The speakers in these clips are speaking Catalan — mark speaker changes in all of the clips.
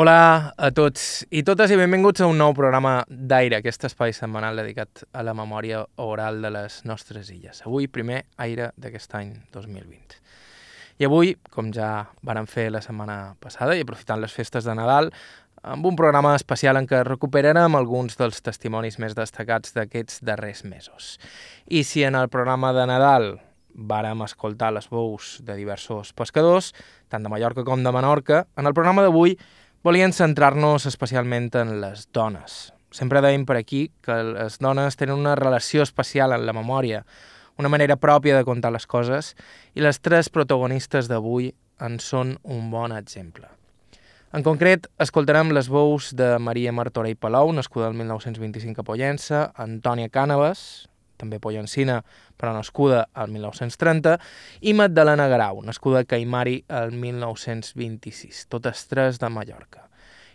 Speaker 1: Hola a tots i totes i benvinguts a un nou programa d'Aire, aquest espai setmanal dedicat a la memòria oral de les nostres illes. Avui, primer Aire d'aquest any 2020. I avui, com ja vàrem fer la setmana passada i aprofitant les festes de Nadal, amb un programa especial en què recuperarem alguns dels testimonis més destacats d'aquests darrers mesos. I si en el programa de Nadal vàrem escoltar les veus de diversos pescadors, tant de Mallorca com de Menorca, en el programa d'avui volien centrar-nos especialment en les dones. Sempre dèiem per aquí que les dones tenen una relació especial en la memòria, una manera pròpia de contar les coses, i les tres protagonistes d'avui en són un bon exemple. En concret, escoltarem les veus de Maria Martorell Palau, nascuda el 1925 a Pollença, Antònia Cànavas, també Pollancina, però nascuda al 1930, i Magdalena Garau, nascuda a Caimari el 1926, totes tres de Mallorca.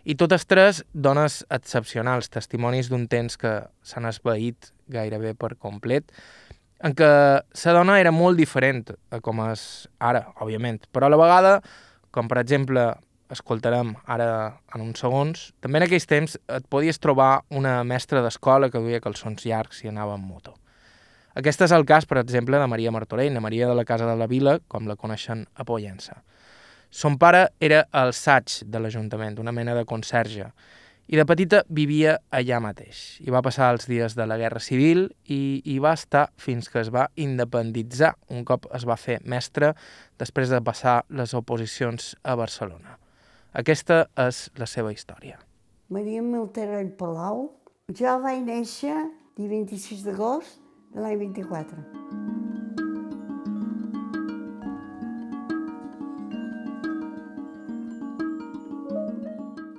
Speaker 1: I totes tres dones excepcionals, testimonis d'un temps que s'han esvaït gairebé per complet, en què la dona era molt diferent a com és ara, òbviament, però a la vegada, com per exemple escoltarem ara en uns segons, també en aquells temps et podies trobar una mestra d'escola que duia calçons llargs i anava en moto. Aquest és el cas, per exemple, de Maria Martorell, la Maria de la Casa de la Vila, com la coneixen a Pollença. Son pare era el saig de l'Ajuntament, una mena de conserge, i de petita vivia allà mateix. I va passar els dies de la Guerra Civil i hi va estar fins que es va independitzar, un cop es va fer mestre després de passar les oposicions a Barcelona. Aquesta és la seva història.
Speaker 2: Maria Milterell Palau, jo vaig néixer el 26 d'agost l'any 24.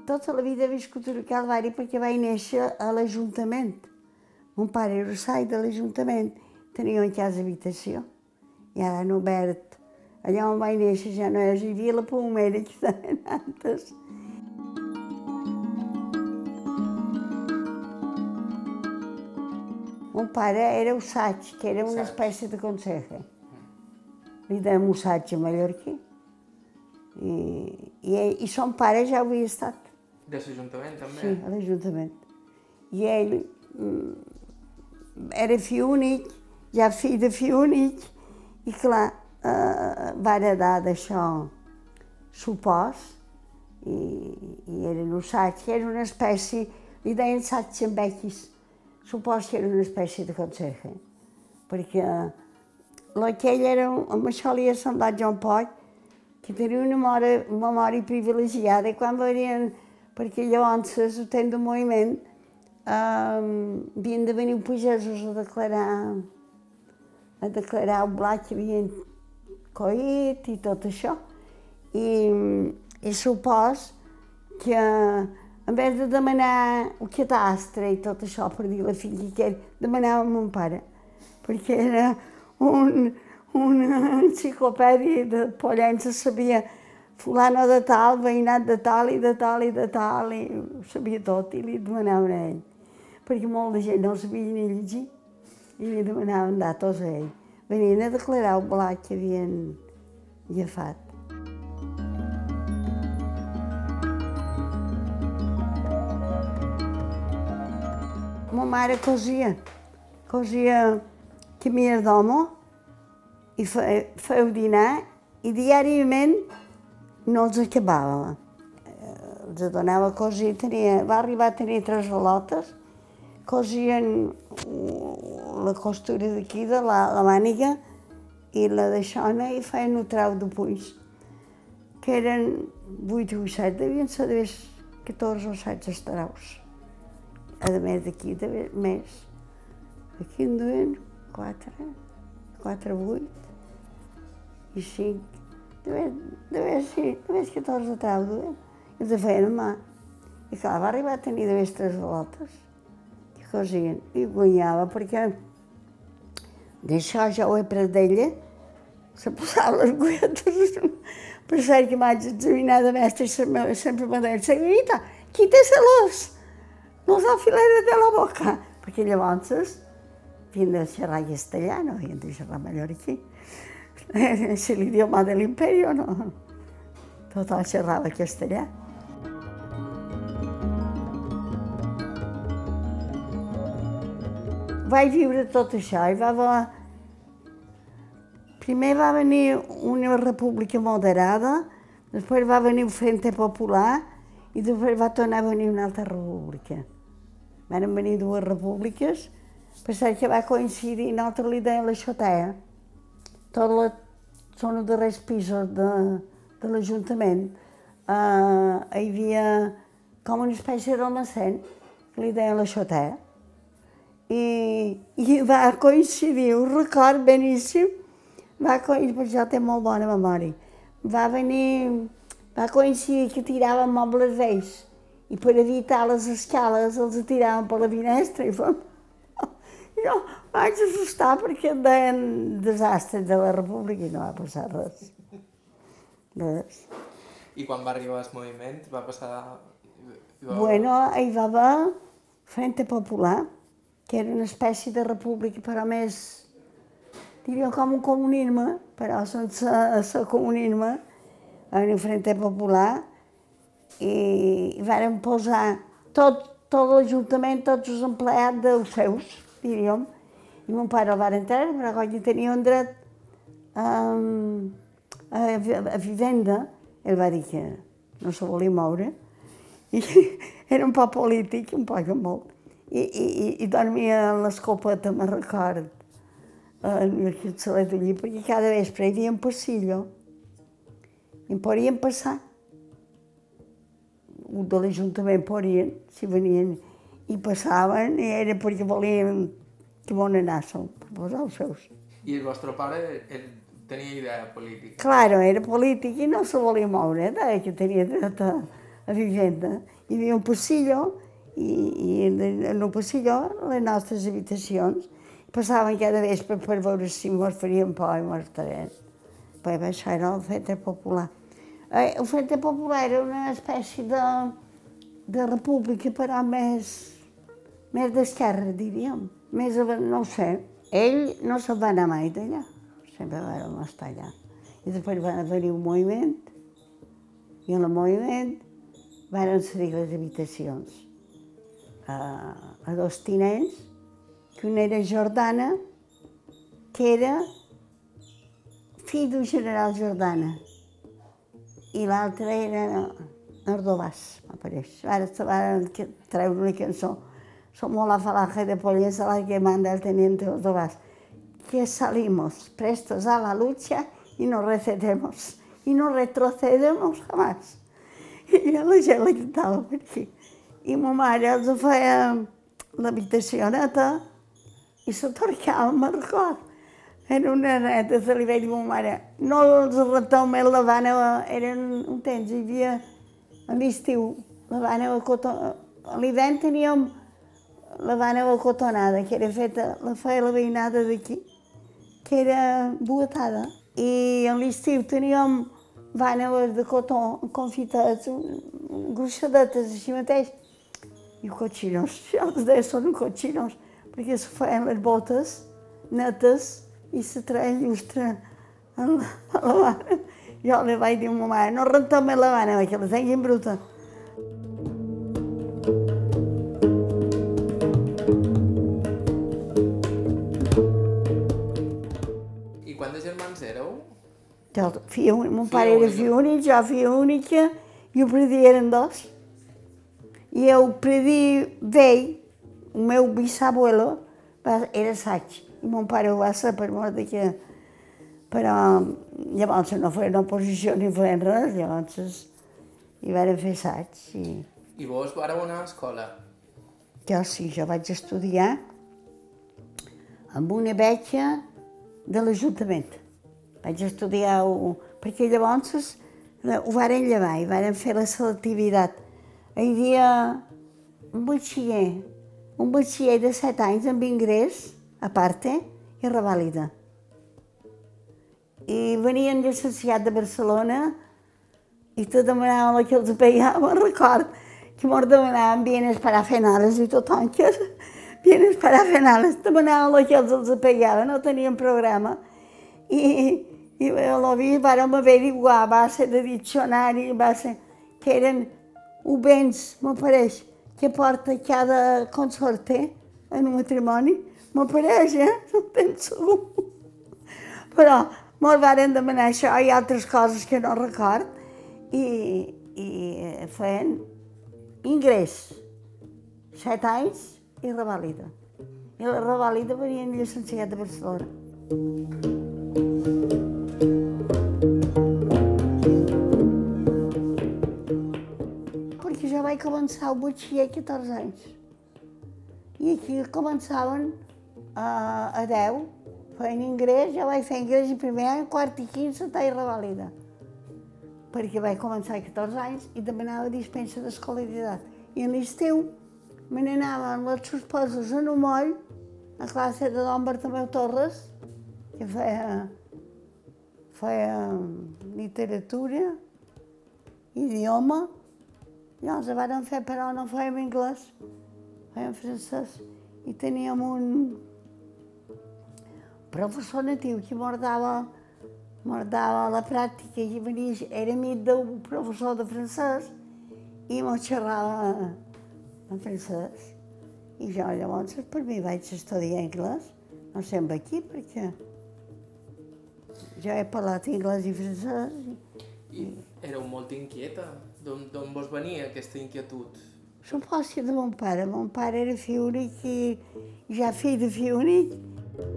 Speaker 2: Tota la vida he viscut a Calvari perquè vaig néixer a l'Ajuntament. Mon pare era sai de l'Ajuntament, tenia una casa habitació. I ara han obert. Allà on vaig néixer ja no hi havia la Palmera, que estaven antes. Mon pare era usatge, que era una espècie de conseje. Li dèiem usatge mallorquí. I, i, I son pare ja havia estat.
Speaker 1: De l'Ajuntament, també?
Speaker 2: Sí, a l'Ajuntament. I ell era fill únic, ja fill de fill únic, i clar, eh, va heredar d'això supòs, i, i era un usatge, era una espècie, li deien satge amb bequis supos que era una espècie de conserge, perquè aquell era, amb això li ha semblat John Poll, que tenia una memòria, memòria privilegiada, quan venien, perquè llavors el temps del moviment, um, havien de venir pagesos a declarar, a declarar el blat que havien coït i tot això. I, i supos que en vez de demanar o catastre i tot això per dir la filla que era, demanava a mon pare, perquè era un, una enciclopèdia de Pollença, sabia fulano de tal, veïnat de tal i de tal i de tal, i ho sabia tot, i li demanaven a ell. Perquè molta gent no sabia ni llegir, i li demanaven datos a ell. Venien a declarar el blat que havien agafat. Ma mare cosia, cosia camines d'home i feia dinar i diàriament no els acabava. Els donava a cosir, tenia, va arribar a tenir tres velotes, cosien la costura d'aquí, de la, la màniga, i la de xona i feien un trau de punys, que eren 8 o 7, devien ser de 14 o 16 traus a més d'aquí, de més. Aquí en duen quatre, quatre, vuit i cinc. De més, sí, de més 14 trau duen. I els feien a mà. I clar, va arribar a tenir de més tres voltes. I cosien. I guanyava perquè d'això ja ho he pres d'ella. Se posava les guetes. Per cert que m'haig examinar de mestre sempre m'ha dit, senyorita, qui té celós? nosaltres de la boca, perquè llavors vindrà a xerrar castellà, no havien de xerrar mallorquí. Si l'idioma de l'imperi o no? Tothom xerrava castellà. Vaig viure tot això i va haver... Primer va venir una república moderada, després va venir un frente popular i després va tornar a venir una altra república. Van venir dues repúbliques, per que va coincidir, nosaltres li deien la xotea. Tot la, són els darrers pisos de, de l'Ajuntament. Uh, hi havia com una espècie d'almacén, li deien la xotea. I, I va coincidir, un record beníssim, va coincidir, jo té molt bona memòria. Va venir, va coincidir que tiraven mobles vells i per evitar les escales els tiraven per la finestra i fem... Jo vaig assustar perquè em deien desastre de la república i no va passar res. Res.
Speaker 1: I quan va arribar el moviment va passar...
Speaker 2: Va... Bueno, hi va haver Frente Popular, que era una espècie de república però més, diria com un comunisme, però sense ser comunisme, en el Frente Popular, i, varen posar tot, tot l'Ajuntament, tots els empleats dels seus, diríem, i mon pare el va entrar, però quan tenia un dret um, a, a vivenda, ell va dir que no se volia moure, i era un poc polític, un poc molt, i, i, i dormia en l'escopeta, me'n record, en el xalet d'allí, perquè cada vespre hi havia un passillo, i em podien passar, de l'Ajuntament podien, si venien, i passaven, i era perquè volien que bon anàssim, per posar els seus.
Speaker 1: I el vostre pare el, tenia idea política?
Speaker 2: Claro, era polític i no se volia moure, eh, que tenia dret a, a vivenda. Hi havia un passillo i, i en el passillo les nostres habitacions. Passaven cada vespre per veure si mos farien por i mos. Però això era el fet popular. Eh, el fet popular era una espècie de, de república, però més, més d'esquerra, diríem. Més, no ho sé. Ell no se'n va anar mai d'allà, sempre va estar allà. I després va haver-hi un moviment, i en el moviment van cedir les habitacions a, a dos tinents, que una era Jordana, que era fill d'un general Jordana, i l'altre era Nordovàs, m'apareix. Ara se va treure una cançó, Somos la falange de polies a la que manda el teniente Ordovàs, que salimos prestos a la lucha y no recedemos, y no retrocedemos jamás. I la gent la cantava per aquí. I ma mare els feia l'habitació neta i se torcava, me'n record. Era una neta, se li veia dir a ma mare, no els retau més la van eren un temps, hi havia a l'estiu, la van a cotó, a l'hivern teníem la van a cotonada, que era feta, la feia la veïnada d'aquí, que era buatada. I a l'estiu teníem vàneves de cotó confitades, gruixadetes així mateix, i cotxinos, ja els deia són cotxinos, perquè se feien les botes netes i se treien llustre a la, a la vana. Jo li vaig dir a ma mare, no rentem més la vana, que la tinguin bruta.
Speaker 1: I quant de germans éreu?
Speaker 2: Jo, filla, mon pare era fill únic, jo filla única, i el predí eren dos. I el predí vell, el meu bisabuelo, era saig, mon pare ho va ser per mort de que... Però llavors no feien oposició ni feien res, llavors hi van fer saig. I...
Speaker 1: I vos vareu anar a escola?
Speaker 2: Jo sí, jo vaig estudiar amb una beca de l'Ajuntament. Vaig estudiar, perquè llavors ho varen llevar i varen fer la selectivitat. Hi havia un batxiller, un batxiller de 7 anys amb ingrés, a parte, i revàlida. I venien llicenciat de Barcelona i te el que els pagava, record, que mos demanaven bienes parafenales i tothom que bienes parafenales demanaven el que els, els pagava, no tenien programa. I, i l'OVI vàrem averiguar a base de diccionari, a base que eren ubens, m'apareix, que porta cada consorte en un matrimoni, M'apareix, eh? No en temps segur. Però me'l varen demanar això i altres coses que no record i, i feien ingrés, set anys i revàlida. I la revàlida venia en llicenciat de Barcelona. Perquè jo vaig començar el batxiller a 14 anys. I aquí començaven a, a 10, feien ingrés, jo vaig fer ingrés en primer any, quart i quinze, i revàlida. Perquè vaig començar a 14 anys i demanava dispensa d'escolaritat. I en l'estiu me n'anava amb les suspesos en un moll a classe de don Bartomeu Torres, que feia, feia literatura, idioma, i els varen fer, però no fèiem anglès, fèiem francès. I teníem un professor natiu que mordava, mordava la pràctica i venia, era amic d'un professor de francès i m'ho xerrava en francès. I jo llavors per mi vaig estudiar anglès, no sempre aquí perquè jo he parlat anglès i francès.
Speaker 1: I éreu molt inquieta? D'on vos venia aquesta inquietud?
Speaker 2: Supos que de mon pare. Mon pare era fill únic i ja fill de fill únic. Jo me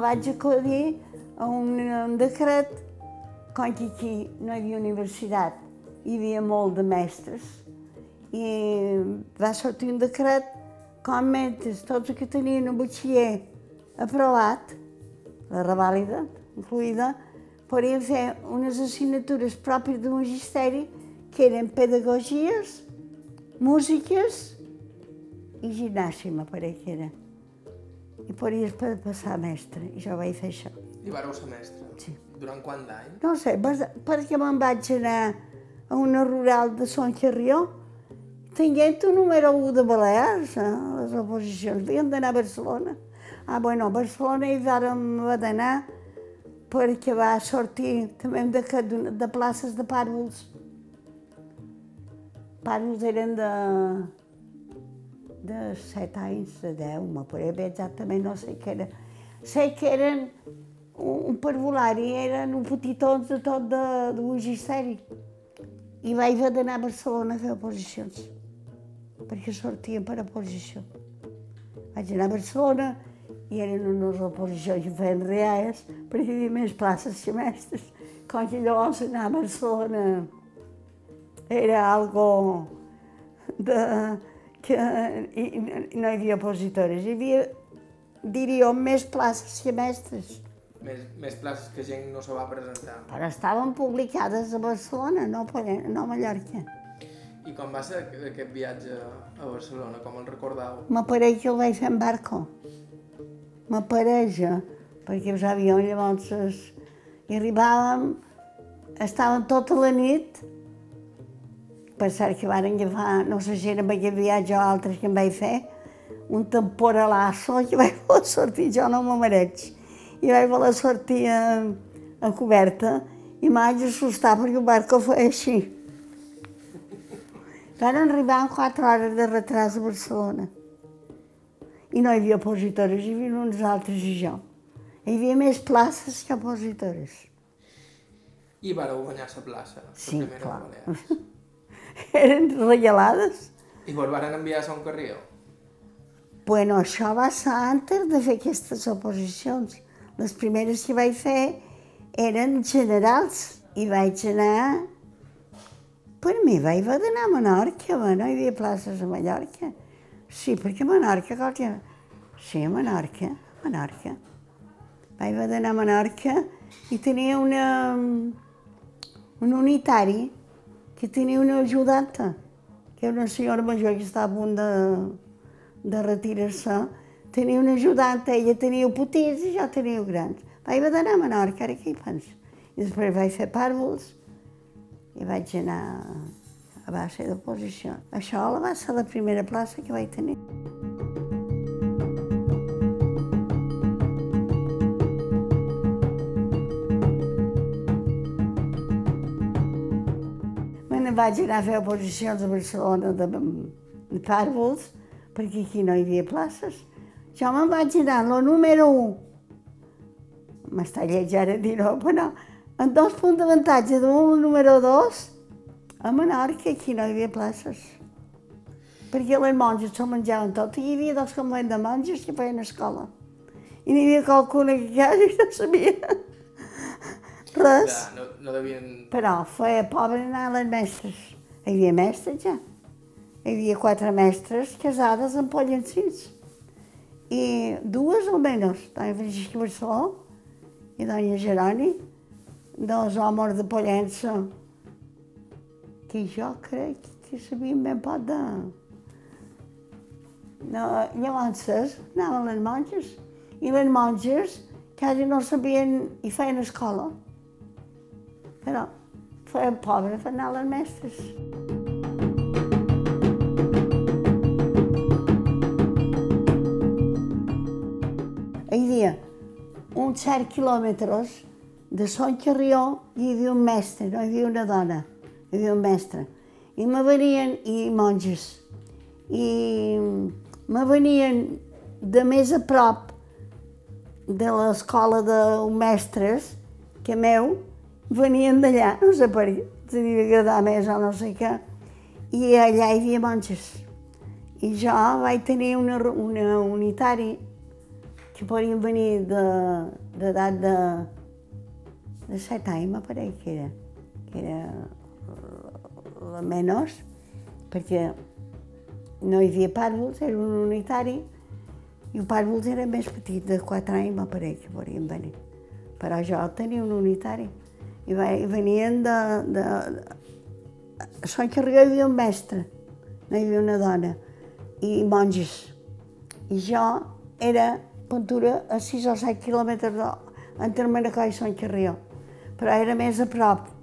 Speaker 2: vaig acudir a un, un decret, com que aquí no hi havia universitat, hi havia molt de mestres, i va sortir un decret com mentre tots els que tenien un batxiller aprovat, la revàlida incluïda, podien fer unes assignatures pròpies de magisteri que eren pedagogies, músiques i gimnàsia, m'apareix que era. I podies passar a mestre, i jo vaig fer això.
Speaker 1: I vareu ser mestre?
Speaker 2: Sí.
Speaker 1: Durant quant d'any?
Speaker 2: No sé, perquè me'n vaig anar a una rural de Son Carrió, tinguent un número 1 de Balears, eh, les oposicions. Havíem d'anar a Barcelona. Ah, bueno, a Barcelona hi vàrem d'anar perquè va sortir també de, de places de pàrvuls. Pàrvuls eren de, de 7 anys, de 10, m'aparé bé exactament, no sé què era. Sé que eren un parvulari, eren un petitons de tot de, de magisteri. I vaig haver d'anar a Barcelona a fer oposicions, perquè sortien per oposició. Vaig anar a Barcelona i eren unes oposicions que feien reals, perquè hi havia més places que mestres. Com que llavors anar a Barcelona era algo de, que i, i no hi havia opositores. Hi havia, diria, més places que mestres.
Speaker 1: Més, més places que gent no se va presentar.
Speaker 2: Però estaven publicades a Barcelona, no, no a Mallorca.
Speaker 1: I com va ser aquest viatge a Barcelona? Com el recordeu?
Speaker 2: M'apareix que el vaig fer en barco. M'apareix, perquè els avions llavors es... hi arribàvem, estàvem tota la nit, per cert que van agafar, no sé si era amb aquest viatge o altres que em vaig fer, un temporalasso que vaig voler sortir, jo no m'ho mereix, i vaig voler sortir a, a coberta i m'haig assustar perquè el barco feia així. Van arribar en quatre hores de retras a Barcelona. I no hi havia opositores, hi havia uns altres i jo. Hi havia més places que opositores.
Speaker 1: I vareu guanyar la plaça,
Speaker 2: Sí,
Speaker 1: la primera
Speaker 2: clar.
Speaker 1: de Balears.
Speaker 2: Eren regalades.
Speaker 1: I vos varen enviar a Son Carrió?
Speaker 2: Bueno, això va ser antes de fer aquestes oposicions. Les primeres que vaig fer eren generals i vaig anar... Per mi vaig haver d'anar a Menorca, no hi havia places a Mallorca. Sí, perquè a Menorca qualque... Sí, a Menorca, a Menorca. Vaig haver d'anar a Menorca i tenia una... un unitari que tenia una ajudanta, que era una senyora major que estava a punt de, de retirar-se. Tenia una ajudanta, ella tenia petits i jo tenia grans. Vaig haver d'anar a Menorca, ara què hi penso? I després vaig fer pàrvols i vaig anar a base d'oposició. Això la va ser la primera plaça que vaig tenir. vaig anar a fer oposicions um. a Barcelona de, de pàrvols, perquè aquí no hi havia places. Jo me'n vaig anar, lo número 1. M'està lleig ara dir-ho, però no. En dos punts d'avantatge d'un número 2 a Menorca aquí no hi havia places. Perquè les monges se'l menjaven tot. I hi havia dos convents de monges que feien escola. I n'hi havia qualcuna que quasi no sabia res.
Speaker 1: Ja, no, no devien...
Speaker 2: Però feia pobre anar a les mestres. Hi havia mestres ja. Hi havia quatre mestres casades amb pollancins. I dues almenys, Dona Francisca Barceló i Dona Geroni, dos homes de Pollença, que jo crec que sabien ben poc de... No, llavors anaven les monges i les monges quasi no sabien i feien escola. Però feien pobre per anar a les mestres. Hi havia uns cert quilòmetres de Son Carrió hi havia un mestre, no hi havia una dona, hi havia un mestre. I me venien, i monges, i me venien de més a prop de l'escola de mestres que meu, venien d'allà, no sé per què, els devia agradar més o no sé què, i allà hi havia monges. I jo vaig tenir una, una unitari que podien venir d'edat de, de, de set anys, m'apareix que era, que era la menys, perquè no hi havia pàrvuls, era un unitari, i el pàrvuls era més petit, de quatre anys, m'apareix que podien venir. Però jo tenia un unitari, i venien de... de, de... A Sant Carrió hi havia un mestre, no hi havia una dona, i monges. I jo era pintura a 6 o 7 quilòmetres de, entre Manacor i Sant Carrió, però era més a prop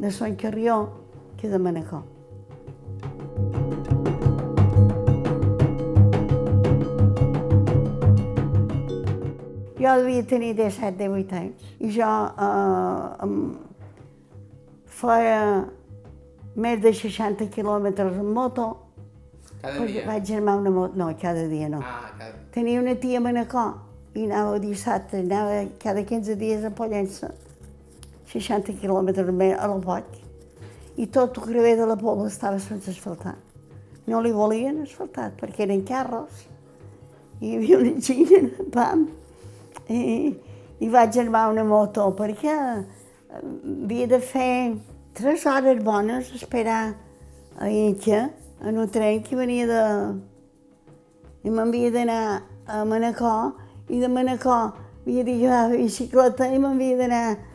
Speaker 2: de Sant Carrió que de Manacor. Jo devia tenir 17-18 anys i jo eh, feia més de 60 quilòmetres en moto.
Speaker 1: Cada
Speaker 2: perquè
Speaker 1: dia?
Speaker 2: Vaig armar una moto. No, cada dia no.
Speaker 1: Ah, cada...
Speaker 2: Tenia una tia a Manacor i anava dissabte, anava cada 15 dies a Pollença, 60 quilòmetres més a la Poc. I tot el crever de la Pobla estava sense asfaltar. No li volien asfaltat perquè eren carros. I hi havia una gent, pam, i, i vaig armar una moto perquè havia de fer tres hores bones a esperar a Inca en un tren que venia de... I m'havia d'anar a Manacor i de Manacor havia de llevar la bicicleta i m'havia d'anar...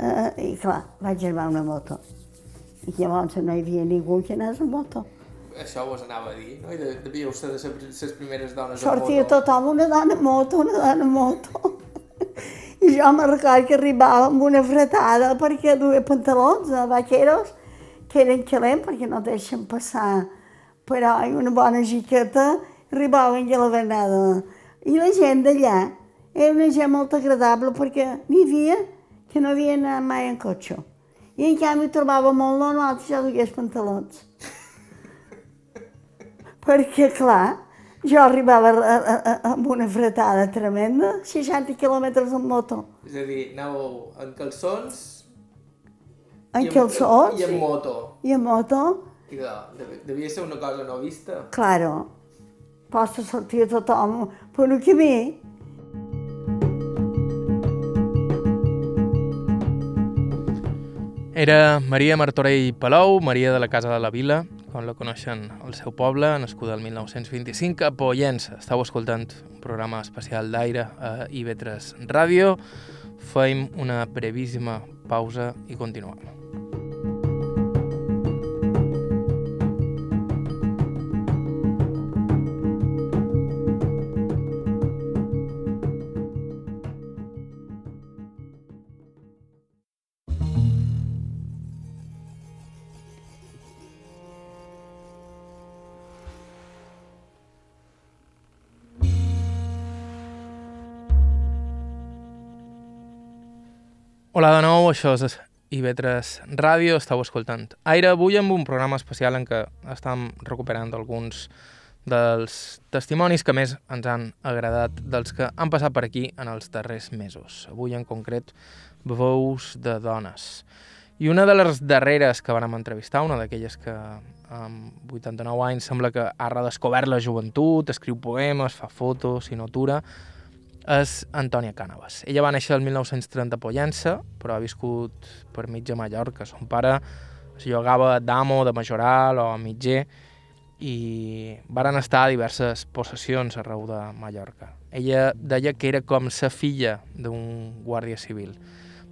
Speaker 2: Uh, I clar, vaig armar una moto. I llavors no hi havia ningú que anés amb moto.
Speaker 1: Això vos anava a dir, no? I de, devíeu ser de les primeres dones
Speaker 2: Sortia
Speaker 1: moto.
Speaker 2: tothom, una dona en moto, una dona en moto. I jo me recordo que arribava amb una fretada perquè duia pantalons de vaqueros que eren calents perquè no deixen passar, però una bona jiqueta arribaven a la vernada. I la gent d'allà era una gent molt agradable perquè n'hi havia que no havia anat mai en cotxe. I en canvi trobava molt normal que jo dugués pantalons. Perquè, clar, jo arribava a, a, a, amb una fretada tremenda, 60 quilòmetres en moto.
Speaker 1: És a dir, anàveu en calçons...
Speaker 2: En
Speaker 1: i
Speaker 2: calçons
Speaker 1: I en moto.
Speaker 2: i en moto,
Speaker 1: I de, devia ser una cosa no vista.
Speaker 2: claro, pots sortir tothom per un camí.
Speaker 1: Era Maria Martorell Palou, Maria de la Casa de la Vila, com la coneixen al seu poble, nascuda el 1925 a Pollença. Estau escoltant un programa especial d'aire a IB3 Ràdio. Feim una brevíssima pausa i continuem. Hola de nou, això és IB3 Ràdio, estàu escoltant Aire avui amb un programa especial en què estem recuperant alguns dels testimonis que més ens han agradat dels que han passat per aquí en els darrers mesos. Avui en concret, veus de dones. I una de les darreres que vam entrevistar, una d'aquelles que amb 89 anys sembla que ha redescobert la joventut, escriu poemes, fa fotos, sinotura, és Antònia Cànovas. Ella va néixer el 1930 a Pollença, però ha viscut per mitja Mallorca. Son pare es llogava d'amo, de majoral o mitger, i varen estar a diverses possessions arreu de Mallorca. Ella deia que era com sa filla d'un guàrdia civil.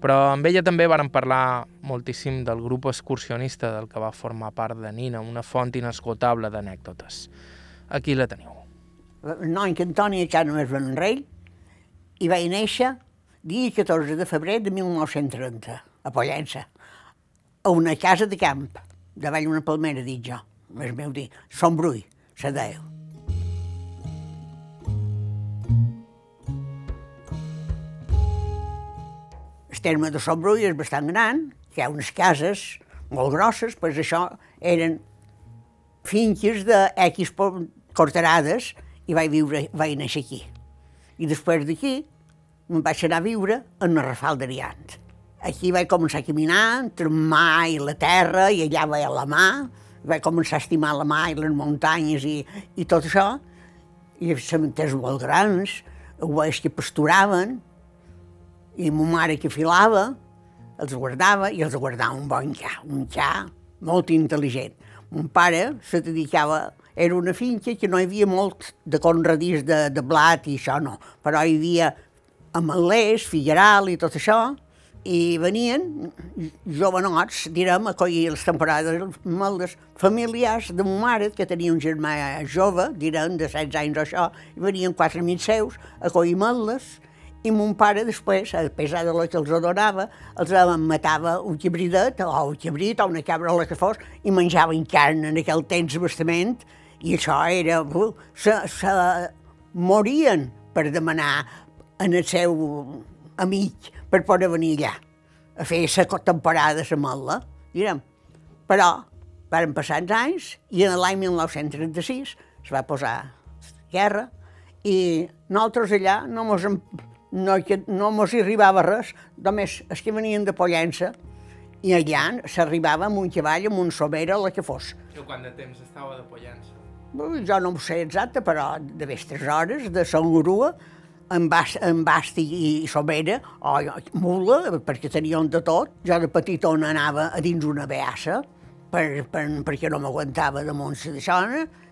Speaker 1: Però amb ella també varen parlar moltíssim del grup excursionista del que va formar part de Nina, una font inesgotable d'anècdotes. Aquí la teniu.
Speaker 3: El nom que Antònia Cànoves Benrell i vaig néixer dia 14 de febrer de 1930, a Pollença, a una casa de camp, davall una palmera, dic jo el meu dir, Brull, se deia. El terme de Brull és bastant gran, hi ha unes cases molt grosses, però això eren finques de X corterades i vaig viure, vaig néixer aquí. I després d'aquí me'n vaig anar a viure en el Rafal d'Ariant. Aquí vaig començar a caminar entre mar i la terra i allà veia la mà, vaig començar a estimar la mà i les muntanyes i, i tot això, i cementers molt grans, ovelles que pasturaven, i ma mare que filava, els guardava i els guardava un bon xà, un xà molt intel·ligent. Mon pare se dedicava, era una finca que no hi havia molt de conradís de, de blat i això no, però hi havia ametlers, figueral i tot això, i venien jovenots, direm, a collir les temporades moltes familiars de ma mare, que tenia un germà jove, direm, de 16 anys o això, i venien quatre amics seus a collir meles, i mon pare després, a pesar de lo que els adorava, els matava un xibridet, o un xibrit, o una cabra o la que fos, i menjaven carn en aquell temps bastament, i això era... Uh, se, se morien per demanar en el seu amic per poder venir allà a fer la temporada a Molla, direm. Però varen passar els anys i en l'any 1936 es va posar guerra i nosaltres allà no mos, no, no mos hi arribava res, només els que venien de Pollença i allà s'arribava amb un cavall, amb un sobera, la que fos.
Speaker 1: I quant de temps estava de Pollença?
Speaker 3: Jo no ho sé exacte, però de vestes hores, de Sant Grua, en, bast, en basti i sobera, o mula, perquè tenien de tot. Jo de petitona anava a dins una beassa, per, per, perquè no m'aguantava damunt d'això.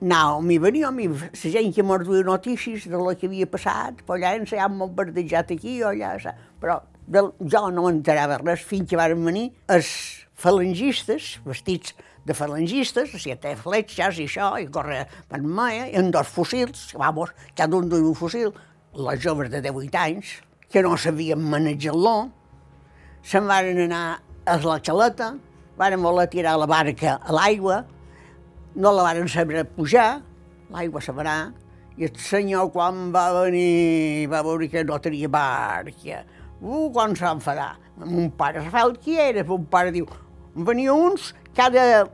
Speaker 3: Anava, m'hi venia, mi, la gent que m'ho duia notícies de lo que havia passat, però allà ens hem bombardejat aquí o allà, però de, jo no m'enterava res fins que van venir els falangistes, vestits de falangistes, o sigui, té fletxes i això, i corre per maia, i amb dos fusils, vamos, cada un duia un fusil, les joves de 18 anys, que no sabien manejar-lo, se'n van anar a la xaleta, van voler tirar la barca a l'aigua, no la van saber pujar, l'aigua se va i el senyor quan va venir va veure que no tenia barca. Uh, quan s'ha enfadat. Mon pare Rafael, qui era? Mon pare diu, venia uns cada,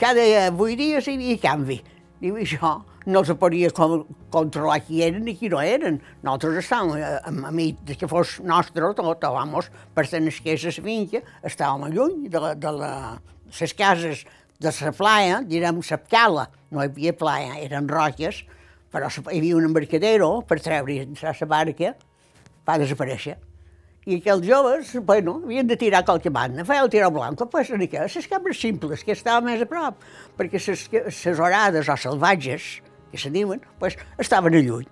Speaker 3: cada vuit dies hi havia canvi. Diu, això, no se podia controlar qui eren i qui no eren. Nosaltres estàvem, a, a, a mi, que fos nostre tot, vamos, per tenir que la finca, estàvem lluny de, la, de la, les cases de la playa, direm la cala, no hi havia playa, eren roques, però hi havia un embarcadero per treure la barca, va desaparèixer. I aquells joves, bueno, havien de tirar qualque banda, feia el tiró blanc, pues, una mica, les cabres simples, que estaven més a prop, perquè les horades o salvatges, que se diuen, pues, estaven a lluny.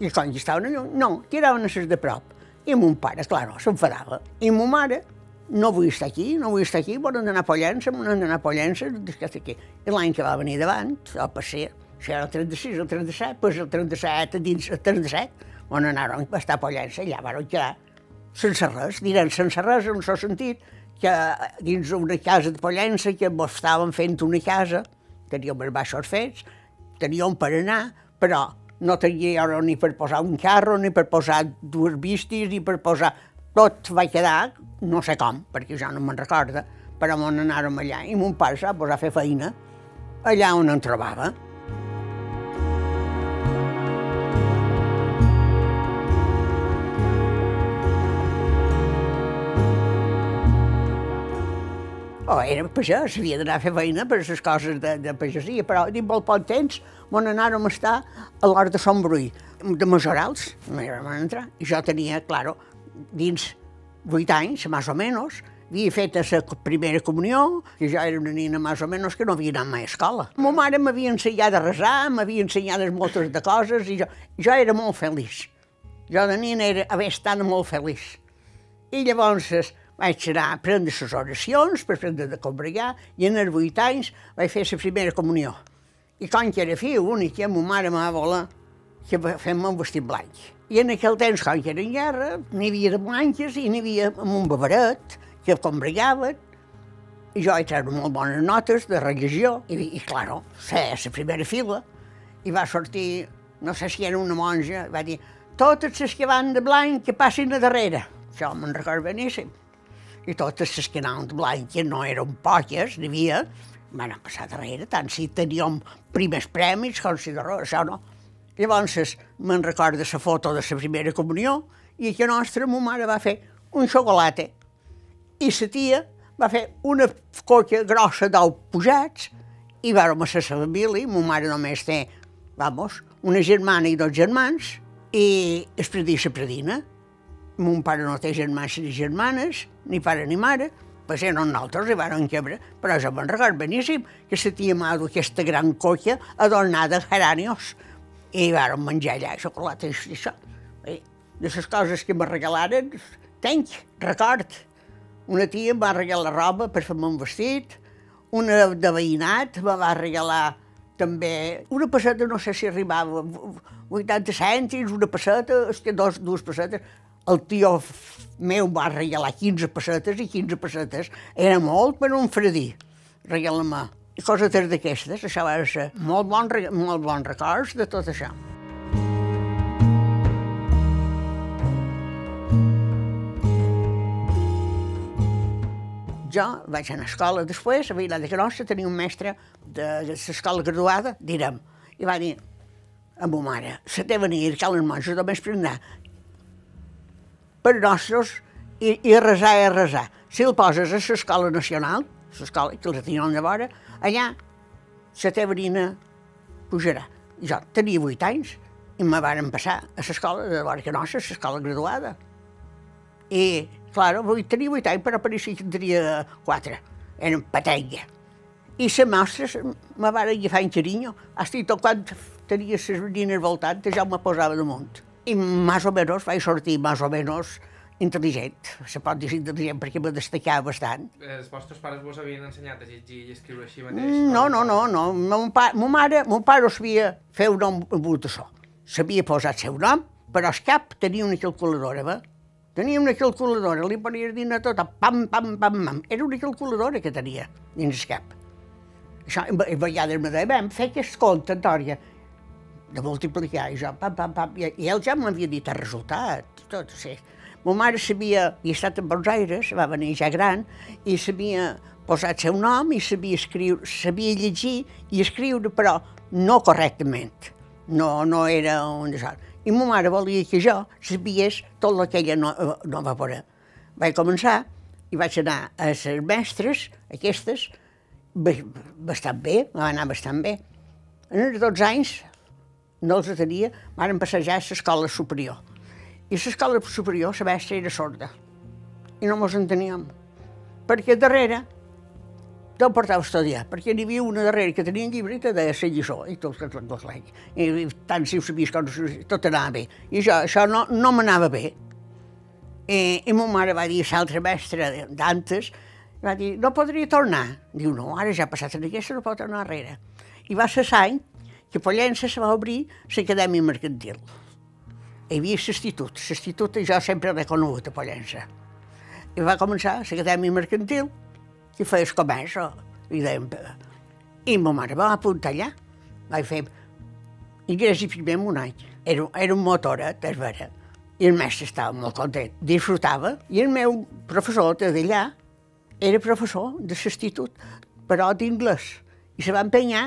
Speaker 3: I quan estaven a lluny, no, tiraven a les de prop. I mon pare, clar, no, s'enfadava. I mon mare, no vull estar aquí, no vull estar aquí, volen anar a Pollença, volen anar a Pollença, aquí. I l'any que va venir davant, el passer, això era el 36, el 37, pues el 37, dins el 37, on anaren a estar a Pollença, allà van quedar sense res, diran sense res en el sentit que dins una casa de Pollença que estàvem fent una casa, teníem els baixos fets, on per anar, però no tenia hora ni per posar un carro, ni per posar dues vistes, ni per posar... Tot va quedar no sé com, perquè jo no me'n recorda, però on anàrem allà i mon pare s'ha posat a fer feina allà on em trobava. Oh, era pagès, havia d'anar a fer feina per les coses de, de pagesia, però dins molt poc temps on anàrem a estar a l'hort de Sant Bruí, de Majorals, no hi vam entrar, i jo tenia, claro, dins vuit anys, més o menys, havia fet la primera comunió, i jo era una nina més o menys que no havia anat mai a escola. Ma mare m'havia ensenyat a resar, m'havia ensenyat moltes de coses, i jo, jo era molt feliç. Jo de nina era, haver estat molt feliç. I llavors vaig anar a prendre les oracions per prendre de combregar i en els vuit anys vaig fer la primera comunió. I com que era fill únic, i ma mare m'ha voler que fem un vestit blanc. I en aquell temps, com que era en guerra, n'hi havia de blanques i n'hi havia amb un beberet que combregaven i jo vaig treure molt bones notes de religió i, i claro, sé, la primera fila i va sortir, no sé si era una monja, va dir totes les que van de blanc que passin a darrere. Això me'n recordo beníssim i totes les que anaven blanques no eren poques, n'hi havia, van passar darrere, tant si teníem primers premis com si de res, això no. Llavors me'n recordo la foto de la primera comunió i que nostra ma mare va fer un xocolata i la tia va fer una coca grossa d'ou posats i vam a la família, ma mare només té, vamos, una germana i dos germans i es predia la predina mon pare no té germans ni germanes, ni pare ni mare, pues eren nosaltres i van quebre, però jo me'n record beníssim que la tia dut aquesta gran colla adornada geranios i vam menjar allà xocolata i això. I de les coses que me regalaren, tenc, record. Una tia em va regalar roba per fer-me un vestit, una de veïnat me va regalar també una passeta, no sé si arribava 80 cèntims, una passeta, dos, dues passetes, el tio meu va regalar 15 pessetes i 15 pessetes era molt per un fredí, regalar-me. I coses d'aquestes, això va ser molt bon, molt bon records de tot això. Jo vaig anar a escola després, a Vila de Grossa tenia un mestre de, l'escola graduada, direm, i va dir a ma mare, se té venir, cal les monges només anar per nostres i, i resar és resar. Si el poses a l'escola nacional, l'escola que la tenien de vora, allà la teva nina pujarà. Jo tenia vuit anys i me varen passar a l'escola de que nostra, l'escola graduada. I, clar, tenia vuit anys, però pareixia que tenia quatre. Eren patenga. I les mostres me van agafar en carinyo. Hasta tot quan tenia les nines voltant, ja me posava damunt i més o menys vaig sortir més o menys intel·ligent, se pot dir intel·ligent perquè me destacava bastant.
Speaker 1: Els vostres pares vos havien ensenyat a llegir i escriure així mateix?
Speaker 3: No, no, no, no. Mon, pa, mon mare, mon pare sabia fer un nom amb això. Sabia posar el seu nom, però al cap tenia una calculadora, va? Tenia una calculadora, li ponia dir a tot, pam, pam, pam, pam. Era una calculadora que tenia dins el cap. Això, a vegades me deia, vam, fer aquest compte, Antòria, de multiplicar, i jo, pam, pam, pam, i, i ell ja m'havia dit el resultat, tot, sí. Ma mare sabia, havia estat en Buenos Aires, va venir ja gran, i sabia posar el seu nom i sabia, escriure, sabia llegir i escriure, però no correctament. No, no era un desert. I ma mare volia que jo sabies tot el que ella no, no va poder. Vaig començar i vaig anar a les mestres, aquestes, bastant bé, va anar bastant bé. En els 12 anys no els tenia, van passejar a l'escola superior. I a l'escola superior la mestra era sorda. I no mos enteníem. Perquè darrere no portava a estudiar, perquè n'hi havia una darrere que tenia un llibre i te deia la lliçó, i tot, tot, tot, tot I, tant si ho sabies com tot anava bé. I això, això no, no m'anava bé. I, I ma mare va dir a l'altra mestra d'antes, va dir, no podria tornar. Diu, no, ara ja ha passat en aquesta, no pot tornar enrere. I va ser l'any que Pollença se va obrir l'acadèmia mercantil. Hi havia l'institut, l'institut jo sempre l'he conegut a Pollença. I va començar l'acadèmia mercantil, que feia el comerç, i dèiem... I ma mare va apuntar allà. Vaig fer ingrés i primer un any. Era, era un motoret, és vera. I el mestre estava molt content, disfrutava, i el meu professor d'allà era professor de l'institut, però d'inglès, i se va empenyar